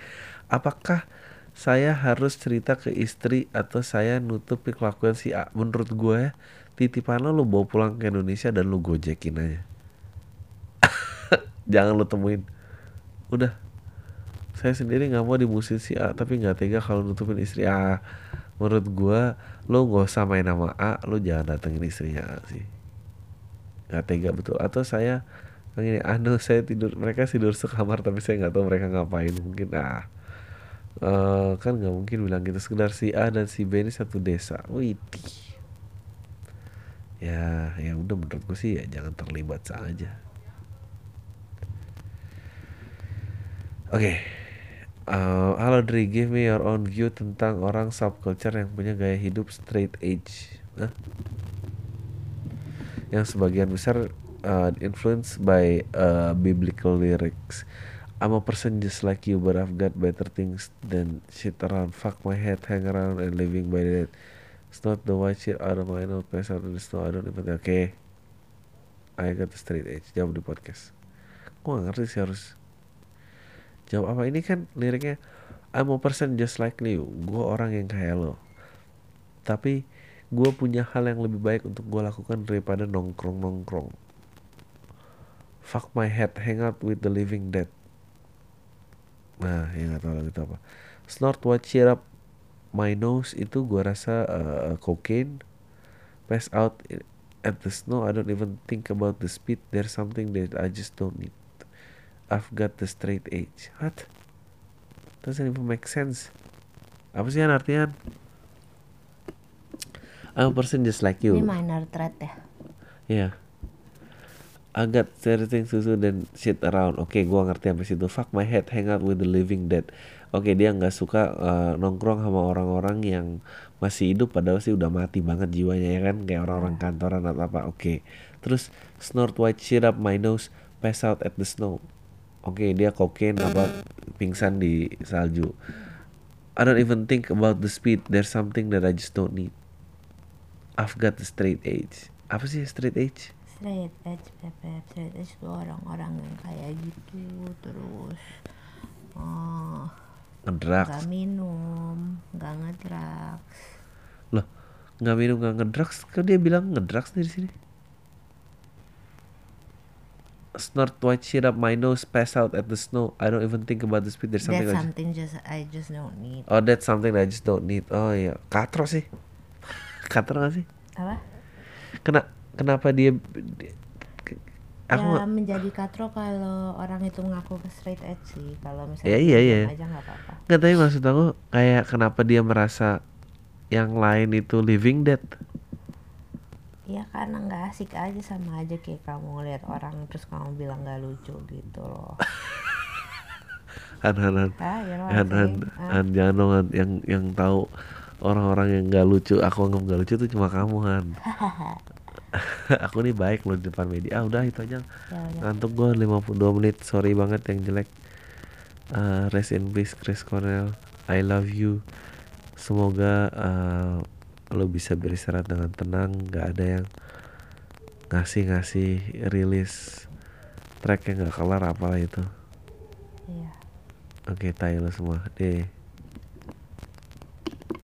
Apakah saya harus cerita ke istri atau saya nutupi kelakuan si A? Menurut gue titipan lo lu bawa pulang ke Indonesia dan lu gojekin aja jangan lo temuin. Udah. Saya sendiri nggak mau dimusuhin si A tapi nggak tega kalau nutupin istri A menurut gua lo nggak usah main nama A lo jangan datengin istrinya A sih. Nggak tega betul. Atau saya begini anu saya tidur mereka tidur sekamar tapi saya nggak tahu mereka ngapain mungkin ah. Uh, kan nggak mungkin bilang gitu. Sekedar si A dan si B ini satu desa. Wih ya ya udah menurut gue sih ya jangan terlibat saja oke okay. uh, halo Dri give me your own view tentang orang subculture yang punya gaya hidup straight edge huh? yang sebagian besar uh, influenced by uh, biblical lyrics I'm a person just like you, but I've got better things than shit around. Fuck my head, hang around, and living by that. It's not the white shit out of my own place out in the snow. I don't even. Oke, okay. I got the straight edge. Jawab di podcast. Gue gak ngerti sih harus jawab apa. Ini kan liriknya I'm a person just like you. Gue orang yang kayak lo. Tapi gue punya hal yang lebih baik untuk gue lakukan daripada nongkrong-nongkrong. Fuck my head, hang out with the living dead nah yang nggak tahu lagi itu apa snort what cheer up my nose itu gua rasa uh, cocaine pass out at the snow I don't even think about the speed there's something that I just don't need I've got the straight edge. What? Doesn't even make sense. Apa sih artinya I'm a person just like you. Ini minor threat ya? Yeah. Agak certain susu dan shit around. Oke okay, gua ngerti sampai situ. Fuck my head hang out with the living dead. Oke okay, dia nggak suka uh, nongkrong sama orang-orang yang masih hidup padahal sih udah mati banget jiwanya ya kan? Kayak orang-orang kantoran atau apa. Oke okay. terus snort white shit up my nose pass out at the snow oke okay, dia kokain apa pingsan di salju. I don't even think about the speed. There's something that I just don't need. I've got the straight edge. Apa sih straight edge? Straight edge bebek straight edge itu orang-orang yang kayak gitu terus oh ngedrugs. nggak minum nggak ngedrugs. Loh nggak minum nggak ngedrugs? Kan dia bilang ngedrugs di sini snort white shit up my nose pass out at the snow. I don't even think about the speed. There's something that's something just I just don't need. Oh that's something that I just don't need. Oh iya katro sih. Katro gak sih? Apa? Kena kenapa dia, aku ya menjadi katro kalau orang itu mengaku ke straight edge sih. Kalau misalnya ya, iya iya. aja nggak apa-apa. Nggak tapi maksud aku kayak kenapa dia merasa yang lain itu living dead ya karena nggak asik aja sama aja kayak kamu lihat orang terus kamu bilang nggak lucu gitu loh. *laughs* Han han han. Ah, ya han han, ah. han jangan dong han. yang yang tahu orang-orang yang nggak lucu aku anggap nggak lucu tuh cuma kamu han. *laughs* Aku nih baik loh di depan media. Ah udah itu aja. Ya, ngantuk gue 52 menit. Sorry banget yang jelek. Uh, rest in peace Chris Cornell. I love you. Semoga uh, lo bisa beristirahat dengan tenang nggak ada yang ngasih ngasih rilis track yang nggak kelar apalah itu. Iya. Oke okay, tayo lo semua. Deh